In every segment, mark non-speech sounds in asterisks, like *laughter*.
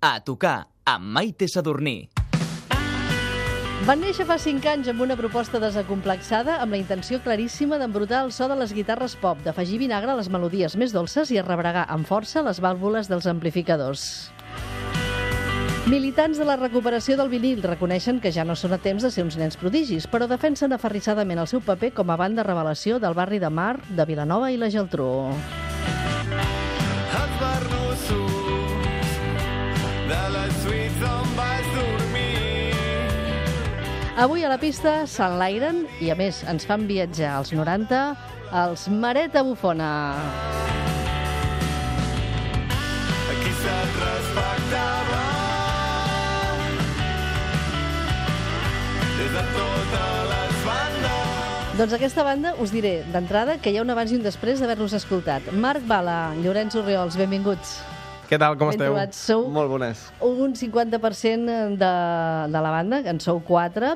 A tocar amb Maite Sadurní. Van néixer fa 5 anys amb una proposta desacomplexada amb la intenció claríssima d'embrutar el so de les guitarres pop, d'afegir vinagre a les melodies més dolces i arrebregar amb força les vàlvules dels amplificadors. Militants de la recuperació del vinil reconeixen que ja no són a temps de ser uns nens prodigis, però defensen aferrissadament el seu paper com a banda revelació del barri de Mar, de Vilanova i la Geltrú. Avui a la pista s'enlairen i, a més, ens fan viatjar als 90 els Mareta Bufona. Aquí se't respectava des de totes les bandes. Doncs aquesta banda us diré d'entrada que hi ha un abans i un després d'haver-los escoltat. Marc Bala, Llorenç Oriols, benvinguts. Què tal, com Ben esteu? trobats. Sou Molt bones. un 50% de, de la banda, que en sou 4,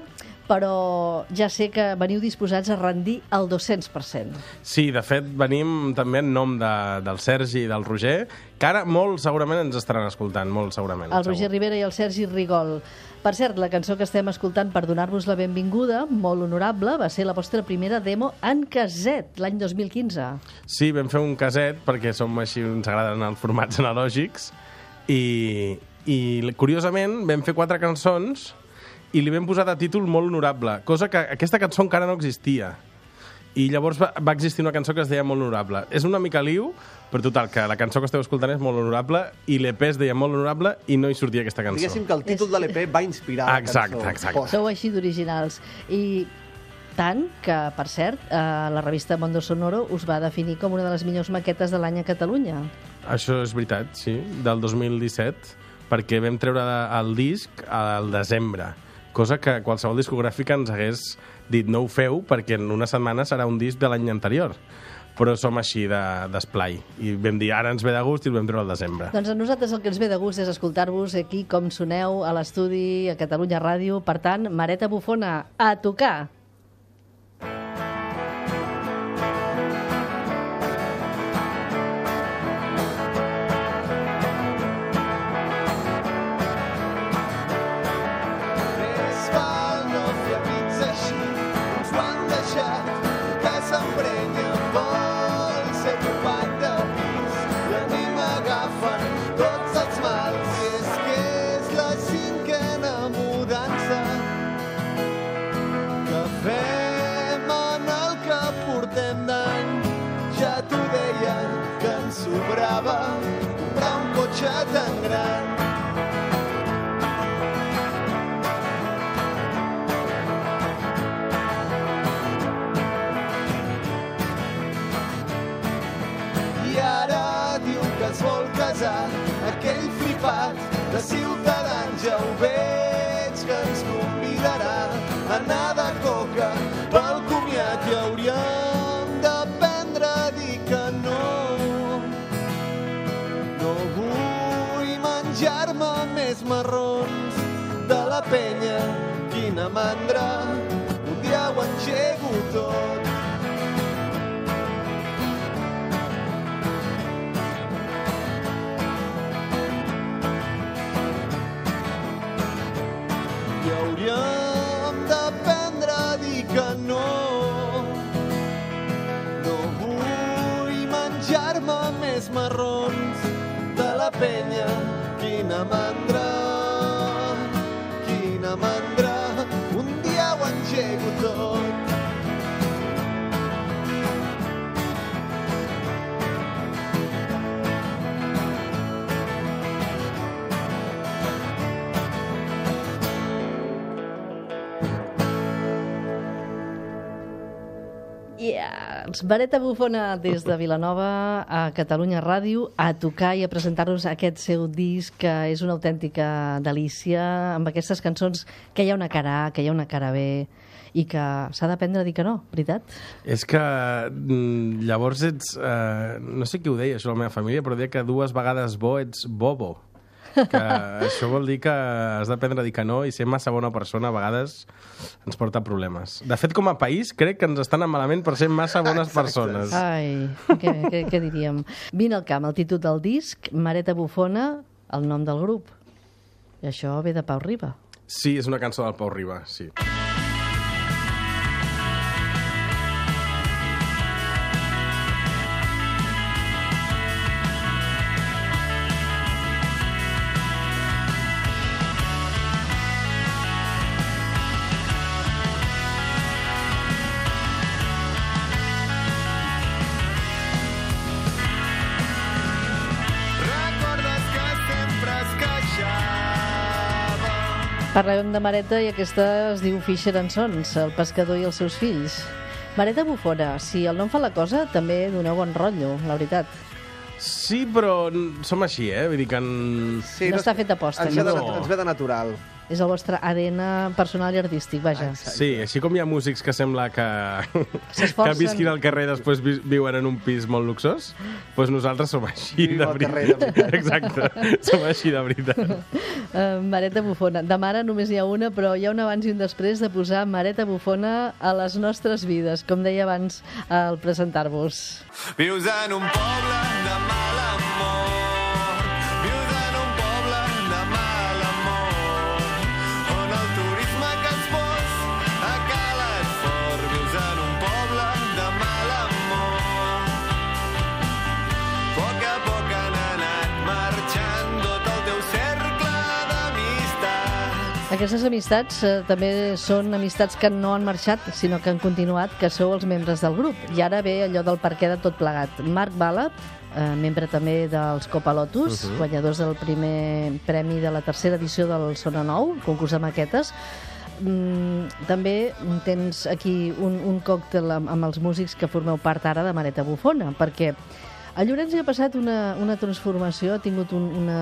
però ja sé que veniu disposats a rendir el 200%. Sí, de fet, venim també en nom de, del Sergi i del Roger, que ara molt segurament ens estaran escoltant, molt segurament. El Roger Rivera i el Sergi Rigol. Per cert, la cançó que estem escoltant per donar-vos la benvinguda, molt honorable, va ser la vostra primera demo en caset, l'any 2015. Sí, vam fer un caset, perquè som així, ens agraden els formats analògics, i, i curiosament vam fer quatre cançons i li vam posar de títol molt honorable, cosa que aquesta cançó encara no existia. I llavors va, va existir una cançó que es deia Molt Honorable. És una mica liu, però total, que la cançó que esteu escoltant és molt honorable i l'EP es deia Molt Honorable i no hi sortia aquesta cançó. Diguéssim que el títol de l'EP va inspirar la Exacte, cançó. exacte. Posa. Sou així d'originals. I tant que, per cert, eh, la revista Mondo Sonoro us va definir com una de les millors maquetes de l'any a Catalunya. Això és veritat, sí, del 2017, perquè vam treure el disc al desembre, cosa que qualsevol discogràfica ens hagués dit no ho feu perquè en una setmana serà un disc de l'any anterior però som així de- d'esplai i vam dir ara ens ve de gust i el vam treure al desembre Doncs a nosaltres el que ens ve de gust és escoltar-vos aquí com soneu a l'estudi a Catalunya Ràdio. Per tant, Mareta Bufona, a tocar! Anar de coca pel comiat i hauríem d'aprendre a dir que no. No vull menjar-me més marrons de la penya. Quina mandra, un dia ho engego tot. Que no. No vull menjar-me més marrons de la penya. Quina mandra, quina mandra, un dia ho engego tot. Yeah. Els Mareta Bufona des de Vilanova a Catalunya Ràdio a tocar i a presentar-nos aquest seu disc que és una autèntica delícia amb aquestes cançons que hi ha una cara A, que hi ha una cara B i que s'ha d'aprendre a dir que no, veritat? és que mm, llavors ets eh, no sé qui ho deia això la meva família però deia que dues vegades bo ets bobo que això vol dir que has d'aprendre a dir que no i ser massa bona persona a vegades ens porta problemes. De fet, com a país, crec que ens estan malament per ser massa bones persones. Ai, què, què, què diríem? Vine al camp, el títol del disc, Mareta Bufona, el nom del grup. I això ve de Pau Riba. Sí, és una cançó del Pau Riba, sí. Recordes Parlem de Mareta i aquesta es diu Fisher and Sons, el pescador i els seus fills. Mareta Bufona, si el nom fa la cosa, també doneu bon rotllo, la veritat. Sí, però som així, eh? Vull dir que... En... Sí, No està fet a posta, Ens no. ens ve de natural. És el vostre ADN personal i artístic, vaja. Sí, així com hi ha músics que sembla que, S'esforcen. que visquin al carrer i després vi viuen en un pis molt luxós, doncs nosaltres som així Vivim de carrer, de veritat. *laughs* Exacte, som així de veritat. Uh, Mareta Bufona. De mare només hi ha una, però hi ha un abans i un després de posar Mareta Bufona a les nostres vides, com deia abans al presentar-vos. Vius en un poble de mal amor Aquestes amistats eh, també són amistats que no han marxat, sinó que han continuat, que sou els membres del grup. I ara ve allò del perquè de tot plegat. Marc Bala, eh, membre també dels Copa Lotus, guanyadors del primer premi de la tercera edició del Sona Nou, concurs de maquetes, Mm, també tens aquí un, un còctel amb, amb els músics que formeu part ara de Mareta Bufona, perquè a Llorenç hi ha passat una, una transformació, ha tingut un, una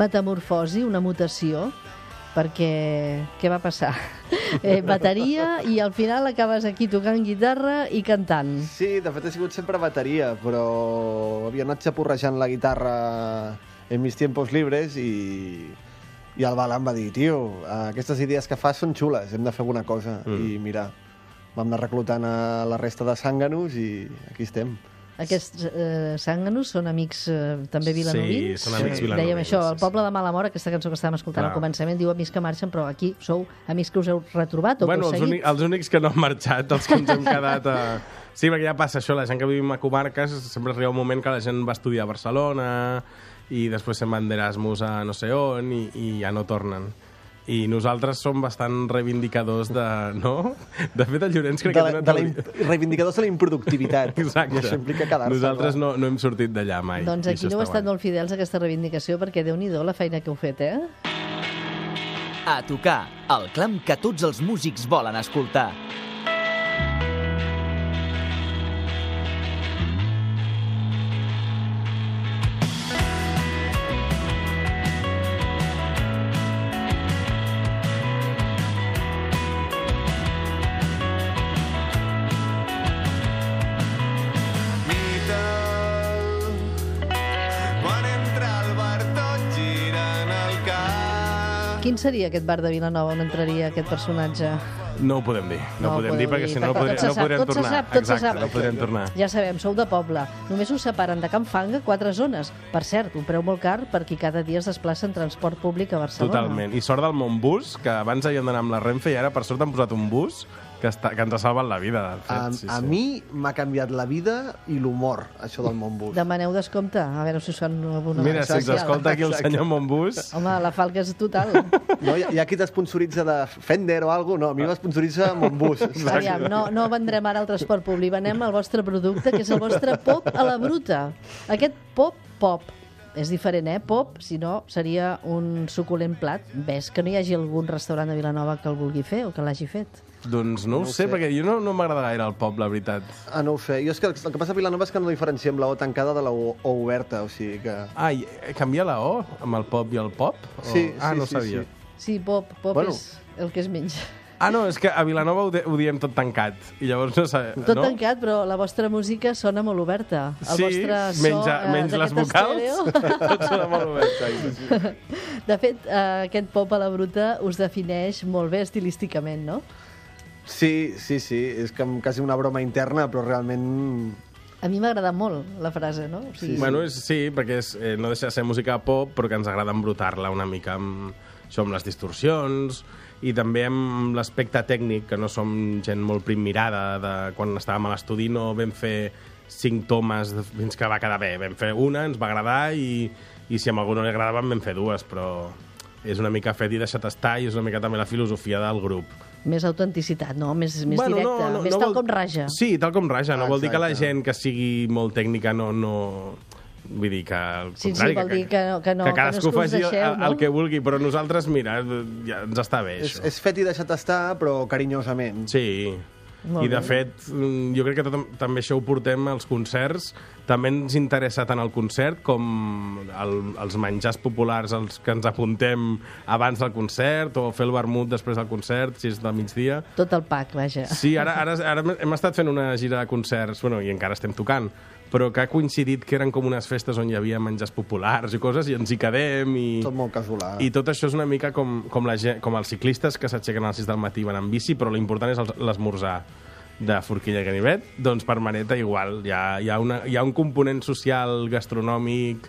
metamorfosi, una mutació, perquè què va passar? *laughs* Eh, bateria i al final acabes aquí tocant guitarra i cantant. Sí, de fet he sigut sempre bateria, però havia anat xapurrejant la guitarra en mis tiempos libres i, i el Bala em va dir, tio, aquestes idees que fas són xules, hem de fer alguna cosa. Mm. I mira, vam anar reclutant a la resta de zànganos i aquí estem. Aquests eh, zànganos són amics eh, també vilanovins. Sí, són amics Eh, Dèiem vilanovins, això, el poble de Malamor, aquesta cançó que estàvem escoltant Clar. al començament, diu amics que marxen, però aquí sou amics que us heu retrobat o Bueno, que els, heu únic, seguit. els únics que no han marxat, els que ens hem quedat a... Sí, perquè ja passa això, la gent que vivim a comarques sempre arriba un moment que la gent va estudiar a Barcelona i després se'n van d'Erasmus a no sé on i, i ja no tornen. I nosaltres som bastant reivindicadors de... No? De fet, el Llorenç crec De que la, una de la imp- reivindicadors de la improductivitat. *laughs* Exacte. I això implica quedar-se. Nosaltres no, no hem sortit d'allà mai. Doncs aquí no heu estat guai. molt fidels a aquesta reivindicació perquè déu nhi la feina que heu fet, eh? A tocar, el clam que tots els músics volen escoltar. Quin seria aquest bar de Vilanova on entraria aquest personatge? No ho podem dir. No, ho podem dir perquè si no, no, podrem, no podrem tot se tornar. sap, tot se Exacte, sap. no podrem tornar. Ja sabem, sou de poble. Només us separen de Can Fanga quatre zones. Per cert, un preu molt car per qui cada dia es desplaça en transport públic a Barcelona. Totalment. I sort del Montbus, que abans havíem d'anar amb la Renfe i ara per sort han posat un bus que, està, que ens ha salvat la vida. De fet, A, sí, a sí. mi m'ha canviat la vida i l'humor, això del Montbus. Demaneu descompte, a veure si us fan alguna Mira, si ens escolta aquí el Exacte. senyor Montbus... Home, la falca és total. No, hi, ha- hi ha qui t'esponsoritza de Fender o alguna no, a mi m'esponsoritza Montbus. *laughs* Aviam, no, no vendrem ara el transport públic, venem el vostre producte, que és el vostre pop a la bruta. Aquest pop, pop, és diferent, eh? Pop, si no, seria un suculent plat. Ves que no hi hagi algun restaurant de Vilanova que el vulgui fer o que l'hagi fet. Doncs no, No ho ho sé, sé. perquè jo no, no m'agrada gaire el pop, la veritat. Ah, no ho sé. Jo és que el que passa a Vilanova és que no diferenciem la O tancada de la O, o oberta, o sigui que... Ah, i canvia la O amb el pop i el pop? O... Sí, ah, sí, no sí, sabia. sí. Sí, pop, pop Bueno. és el que es menja. Ah, no, és que a Vilanova ho, de, ho diem tot tancat. I llavors no sé... Tot no? tancat, però la vostra música sona molt oberta. El sí, vostre so, menys, eh, menys les vocals, *laughs* tot sona molt obert. Sí, sí. De fet, eh, aquest pop a la bruta us defineix molt bé estilísticament, no? Sí, sí, sí. És que quasi una broma interna, però realment... A mi m'ha agradat molt la frase, no? O sigui, Bueno, és, sí, perquè és, eh, no deixa de ser música pop, però que ens agrada embrutar-la una mica amb, això amb les distorsions, i també amb l'aspecte tècnic, que no som gent molt primmirada, de quan estàvem a l'estudi no vam fer cinc tomes fins que va quedar bé. Vam fer una, ens va agradar, i, i si a algú no li agradava vam fer dues, però és una mica fet i deixat estar, i és una mica també la filosofia del grup. Més autenticitat, no? Més, més directe, més tal vol- com raja. Sí, tal com raja. No Ah, vol dir que la exacte. gent que sigui molt tècnica no... no... Vull dir que al Sí, sí, contrari, vol dir que no- que no- que que no cadascú és que us faci el, deixeu, el, no? el que vulgui, però nosaltres, mira, ja ens està bé, És, això. és fet i deixat estar, però carinyosament. Sí. Molt I, de bé. fet, mm, jo crec que tot, també això ho portem als concerts. També ens interessa tant el concert com el, els menjars populars als que ens apuntem abans del concert o fer el vermut després del concert, si és de migdia. Tot el pack, vaja. Sí, ara, ara, ara hem estat fent una gira de concerts, bueno, i encara estem tocant, però que ha coincidit que eren com unes festes on hi havia menjars populars i coses, i ens hi quedem, i... Tot molt casolà. I tot això és una mica com, com, la, gent- com els ciclistes que s'aixequen a les 6 del matí i van en bici, però l'important és l'esmorzar de Forquilla i Ganivet, doncs per Maneta igual. Hi ha, hi ha, una, hi ha un component social gastronòmic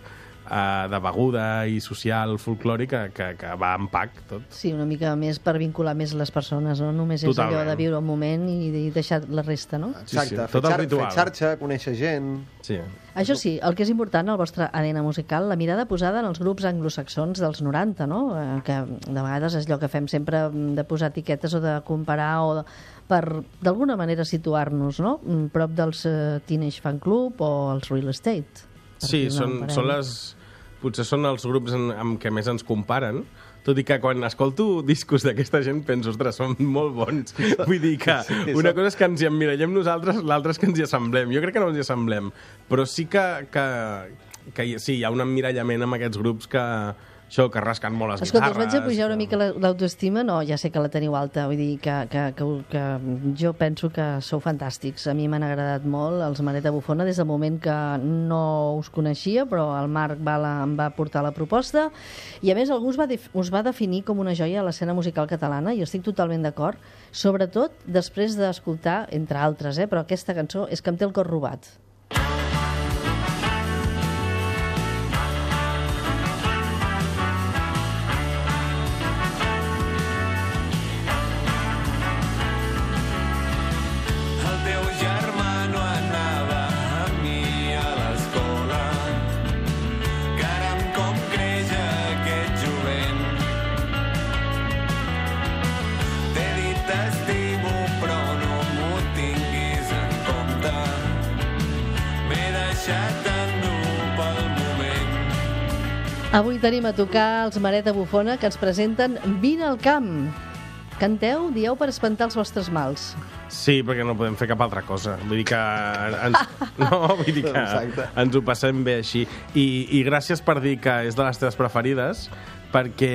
eh, de beguda i social folclòric que, que, que va en pack tot. Sí, una mica més per vincular més les persones, no? Només és Totalment. allò de viure un moment i, i deixar la resta, no? Sí, Exacte, sí, fer, tot el xar ritual. fer xarxa, conèixer gent... Sí. Això sí, el que és important, el vostre ADN musical, la mirada posada en els grups anglosaxons dels 90, no? Eh, Que de vegades és allò que fem sempre mm, de posar etiquetes o de comparar o de, per d'alguna manera situar-nos, no? Mm, Prop dels eh, Teenage Fan Club o els Real Estate. Sí, són, són les... Potser són els grups en, amb què més ens comparen, tot i que quan escolto discos d'aquesta gent penso, ostres, són molt bons. *laughs* Vull dir que una cosa és que ens hi emmirallem nosaltres, l'altra és que ens hi assemblem. Jo crec que no ens hi assemblem, però sí que, que, que sí, hi ha un emmirallament amb aquests grups que, això, que rasquen molt les Escolta, us guitarres. vaig a pujar una mica la- l'autoestima? No, ja sé que la teniu alta, vull dir que, que, que, que jo penso que sou fantàstics. A mi m'han agradat molt els Maneta Bufona des del moment que no us coneixia, però el Marc va la, em va portar la proposta i a més algú us va, us va definir com una joia a l'escena musical catalana i estic totalment d'acord, sobretot després d'escoltar, entre altres, eh, però aquesta cançó és que em té el cor robat. Tenim a tocar els Mareta Bufona que ens presenten Vine al camp. Canteu, dieu per espantar els vostres mals. Sí, perquè no podem fer cap altra cosa. Vull dir que ens, *laughs* no, vull dir que Exacte. ens ho passem bé així. I, I gràcies per dir que és de les teves preferides, perquè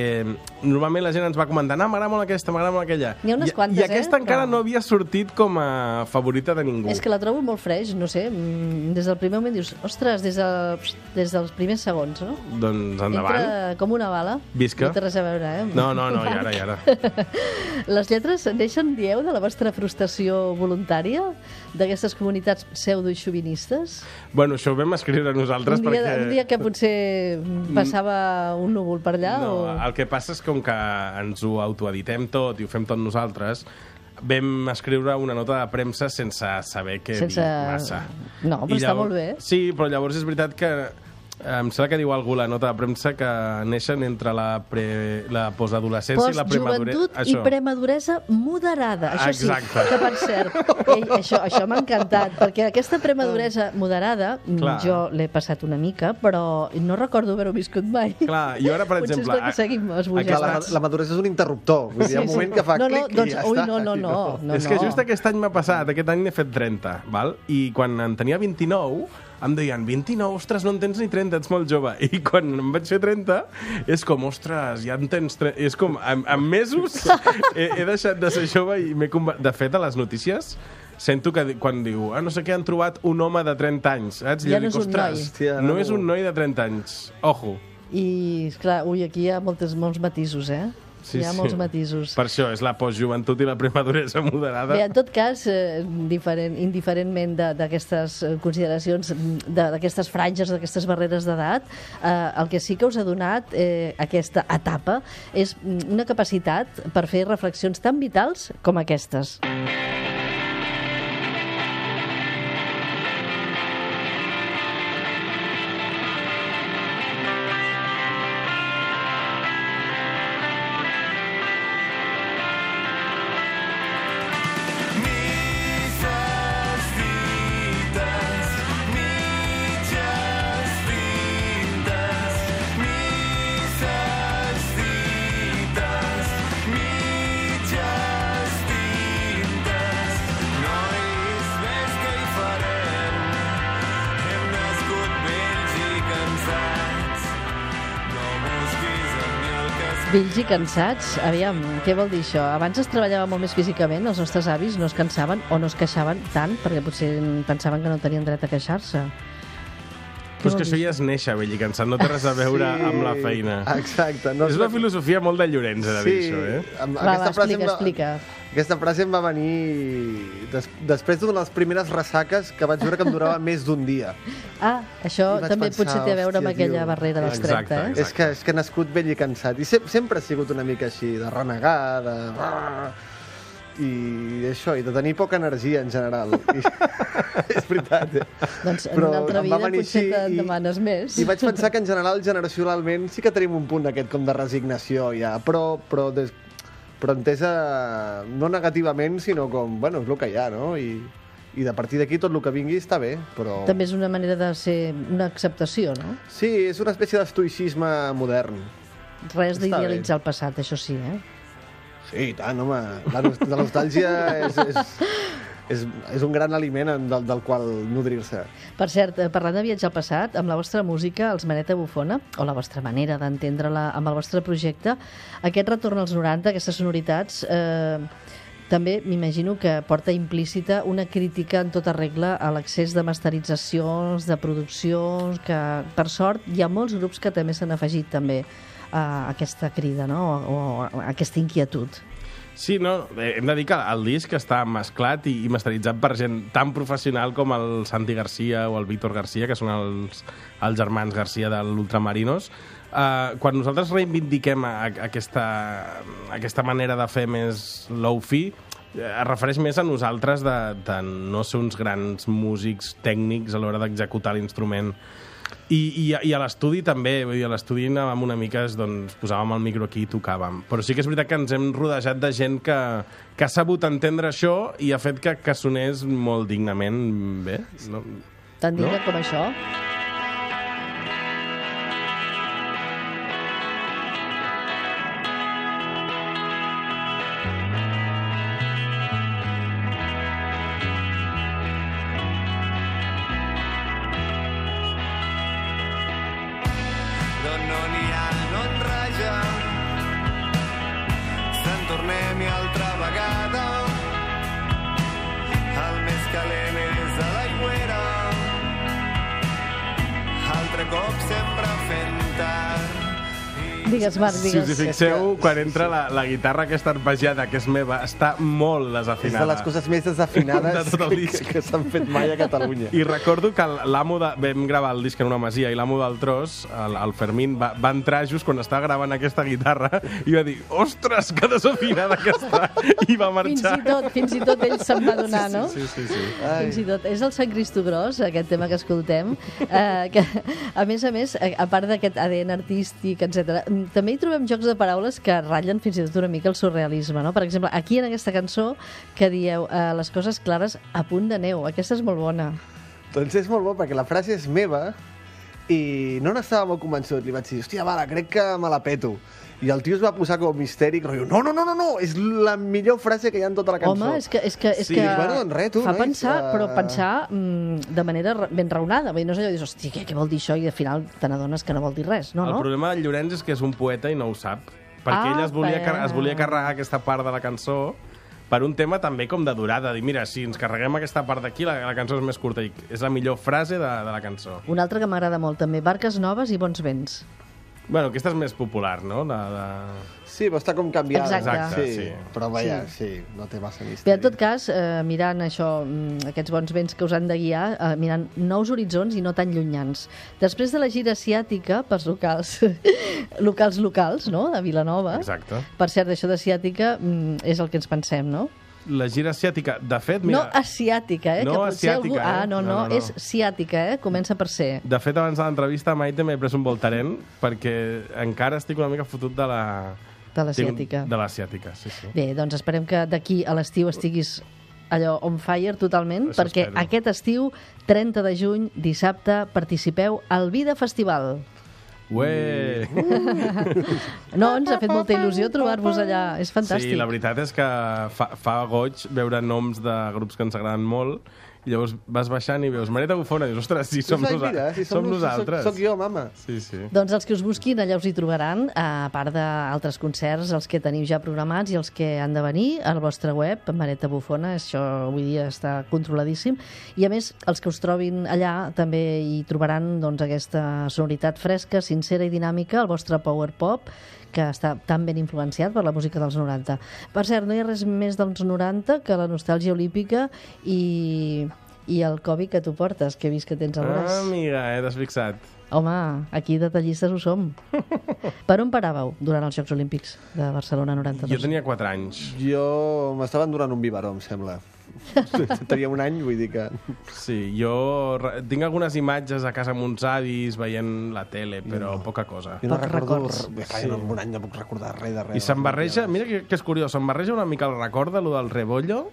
normalment la gent ens va comentar no, m'agrada molt aquesta, m'agrada molt aquella. N'hi ha unes I, quantes, I aquesta eh? encara Però- no havia sortit com a favorita de ningú. És que la trobo molt freix, no sé, mm, des del primer moment dius, ostres, des, de, des dels primers segons, no? Doncs endavant. Entra com una bala. Visca. No té res a veure, eh? No, no, no, i ara, i ara. *laughs* Les lletres neixen, dieu, de la vostra frustració voluntària d'aquestes comunitats pseudo-xovinistes? Bueno, això ho vam escriure nosaltres Un dia, perquè... un dia que potser passava un núvol per allà? No, o... el que passa és com que ens ho autoeditem tot i ho fem tot nosaltres, vam escriure una nota de premsa sense saber què Sense- dir massa. No, però I està molt bé. Sí, però llavors és veritat que em sembla que diu algú la nota de premsa que neixen entre la, pre, la postadolescència i la premaduresa. Postjoventut i premaduresa moderada. Això sí, Exacte. que per cert, ei, això, això m'ha encantat, perquè aquesta premaduresa moderada Clar. jo l'he passat una mica, però no recordo haver-ho viscut mai. Clar, jo ara, per Potser exemple, és perquè seguim Que esbujant. la, la maduresa és un interruptor. Vull dir, hi ha un moment que fa no, no, clic doncs, i ja ui, està. no, no, no, no, és que no. just aquest any m'ha passat, aquest any n'he fet 30, val? i quan en tenia 29 em deien, 29, ostres, no en tens ni 30, ets molt jove. *laughs* I quan em vaig fer 30, és com, ostres, ja en tens 30. És com, en, en mesos he, he deixat de ser jove i m'he conver... De fet, a les notícies sento que quan diu, ah, no sé què, han trobat un home de 30 anys, saps? I Ja jo no dic, és un ostres, noi. Hòstia, no no. és un noi de 30 anys. Ojo. I, esclar, ui, aquí hi ha moltes, molts matisos, eh? Hi ha molts matisos. Per això és la postjoventut i la premaduresa moderada. Bé, en tot cas, eh, diferent, indiferentment de- d'aquestes eh, consideracions, de- d'aquestes franges, d'aquestes barreres d'edat, eh, el que sí que us ha donat eh, aquesta etapa és mm, una capacitat per fer reflexions tan vitals com aquestes. Misses Vells i cansats, aviam, què vol dir això? Abans es treballava molt més físicament, els nostres avis no es cansaven o no es queixaven tant, perquè potser pensaven que no tenien dret a queixar-se. Però és que això ja és néixer vell i cansat, no té res a veure Sí. amb la feina. Exacte. No és una filosofia molt de Llorenç, de dir, això, eh? Amb, Va, va, aquesta, frase em explica, explica. aquesta frase em va venir des, després d'una de les primeres ressaques que vaig veure que em durava *laughs* més d'un dia. Ah, això també pensar, potser té a veure amb hòstia, aquella tio. barrera dels Exacte, 30, eh? exacte. És que, és que he nascut vell i cansat. I se, sempre he sigut una mica així, de renegar, de... I això, i de tenir poca energia en general. *laughs* I, *laughs* és veritat, eh? Doncs en Però una altra vida potser així te'n i- demanes més. I vaig pensar que en general, generacionalment, sí que tenim un punt aquest com de resignació ja, però, però, des, però entesa no negativament, sinó com, bueno, és el que hi ha, no? I, i de partir d'aquí tot el que vingui està bé, però... També és una manera de ser una acceptació, no? Sí, és una espècie d'estoicisme modern. Res d'idealitzar el passat, això sí, eh? Sí, i tant, home. La, la nostàlgia és, és, és, és un gran aliment en- del, del qual nodrir-se. Per cert, eh, parlant de viatjar al passat, amb la vostra música, els Maneta Bufona, o la vostra manera d'entendre-la amb el vostre projecte, aquest retorn als 90, aquestes sonoritats, eh, també m'imagino que porta implícita una crítica en tota regla a l'accés de masteritzacions, de produccions, que per sort hi ha molts grups que també s'han afegit també a aquesta crida, no? o, o a aquesta inquietud. Sí, no, hem de dir que el disc està mesclat i, i masteritzat per gent tan professional com el Santi Garcia o el Víctor Garcia, que són els, els germans Garcia de l'Ultramarinos. Uh, quan nosaltres reivindiquem a, a aquesta, aquesta manera de fer més low-fi, eh, es refereix més a nosaltres de, de no ser uns grans músics tècnics a l'hora d'executar l'instrument. I, i, i a l'estudi també, vull dir, a l'estudi anàvem una mica, doncs, posàvem el micro aquí i tocàvem. Però sí que és veritat que ens hem rodejat de gent que, que ha sabut entendre això i ha fet que, que sonés molt dignament bé. No? Tan digne No? com això? Digues, Marc, Si digues. us hi fixeu, quan entra la, la guitarra aquesta arpejada, que és meva, està molt És de desafinada. les coses més desafinades *laughs* De tot el que, disc. que, que s'han fet mai a Catalunya. I recordo que l'amo de... Vam gravar el disc en una masia i l'amo del tros, el, el Fermín, va, va entrar just quan estava gravant aquesta guitarra i va dir, ostres, que desafinada que està! I va Fins marxar. i tot, fins i tot ell se'n va donar, no? Sí, sí, sí. Fins i tot. És el Sant Cristo Gros, aquest tema que escoltem, eh, que, a més a més, a a part d'aquest ADN artístic, etc, també hi trobem jocs de paraules que ratllen fins i tot una mica el surrealisme, no? Per exemple, aquí en aquesta cançó que dieu eh, les coses clares a punt de neu. Aquesta és molt bona. Doncs és molt bo, perquè la frase és meva i no n'estava molt convençut. Li vaig dir, hòstia, vale, crec que me la peto. I el tio es va posar com mistèric, rotllo, no, no, no, no, no, és la millor frase que hi ha en tota la cançó. Home, és que, és que, és Sí, que bueno, doncs res, tu, fa nois, pensar, però pensar mm, de manera ra- ben raonada. Vull dir, no és allò de dir, hòstia, què, què vol dir això? I al final te n'adones que no vol dir res. No, el no? problema del Llorenç és que és un poeta i no ho sap. Perquè Ah, ell es volia, car- es volia carregar aquesta part de la cançó per un tema també com de durada. Dir, mira, si ens carreguem aquesta part d'aquí, la, la cançó és més curta. I és la millor frase de, de la cançó. Una altra que m'agrada molt també, Barques noves i bons vents. Bueno, aquesta és més popular, no? La de... Sí, però està com canviada. Exacte. Sí, sí. però vaja, sí. no té massa misteri. Bé, en tot cas, eh, mirant això, mm, aquests bons vents que us han de guiar, eh, mirant nous horitzons i no tan llunyans. Després de la gira asiàtica, pels locals, *laughs* locals locals, no?, de Vilanova. Exacte. Per cert, això d'asiàtica mm, és el que ens pensem, no? La gira asiàtica, de fet, No mira... asiàtica, eh? No que asiàtica, algú... Ah, eh? no, no, No, no, no. és ciàtica, eh? Comença per ser. De fet, abans de l'entrevista a Maite m'he pres un voltaren perquè encara estic una mica fotut de la... De l'asiàtica. De l'asiàtica, sí, sí. Bé, doncs esperem que d'aquí a l'estiu estiguis allò on fire totalment, Això perquè espero. aquest estiu, 30 de juny, dissabte, participeu al Vida Festival. Ué! *laughs* No, ens ha fet molta il·lusió trobar-vos allà. És fantàstic. Sí, la veritat és que fa, fa goig veure noms de grups que ens agraden molt i llavors vas baixant i veus Marieta Bufona i dius, ostres, sí, som, nosa mira, si som, nos- nosaltres. Soc, soc jo, mama. Sí, sí. Doncs els que us busquin, allà us hi trobaran, a part d'altres concerts, els que teniu ja programats i els que han de venir al vostre web, Mareta Bufona, això avui dia està controladíssim. I a més, els que us trobin allà també hi trobaran doncs, aquesta sonoritat fresca, sincera i dinàmica, el vostre power pop, que està tan ben influenciat per la música dels 90. Per cert, no hi ha res més dels 90 que la nostàlgia olímpica i, i el Covid que tu portes, que he vist que tens al braç. Ah, amiga, eh, t'has fixat. Home, aquí detallistes ho som. *laughs* per on paràveu durant els Jocs Olímpics de Barcelona 92? Jo tenia 4 anys. Jo m'estaven donant un biberó, em sembla. *laughs* Tenia un any, vull dir que... Sí, jo tinc algunes imatges a casa amb uns avis veient la tele, però poca cosa. Jo no Pocs recordo... records. Re... Sí. En un any no puc recordar res de res. I se'n barreja, mira que, que és curiós, se'n barreja una mica el record de lo del Rebollo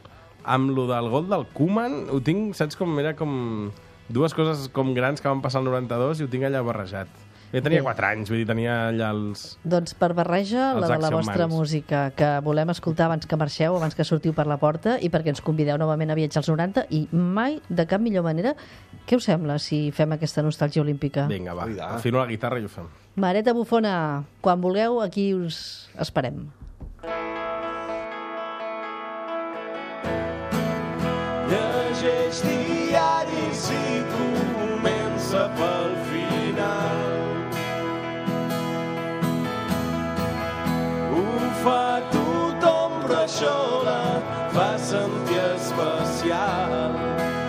amb lo del gol del Koeman. Ho tinc, saps com era com dues coses com grans que van passar al 92 i ho tinc allà barrejat. Jo tenia Bé. 4 anys, vull dir, tenia allà els... Doncs per barreja, Els la de la vostra Mans. música, que volem escoltar abans que marxeu, abans que sortiu per la porta, i perquè ens convideu novament a viatjar als 90, i mai, de cap millor manera, què us sembla si fem aquesta nostàlgia olímpica? Vinga, va, Cuidado. afino la guitarra i ho fem. Mareta Bufona, quan vulgueu, aquí us esperem. vas amb especial.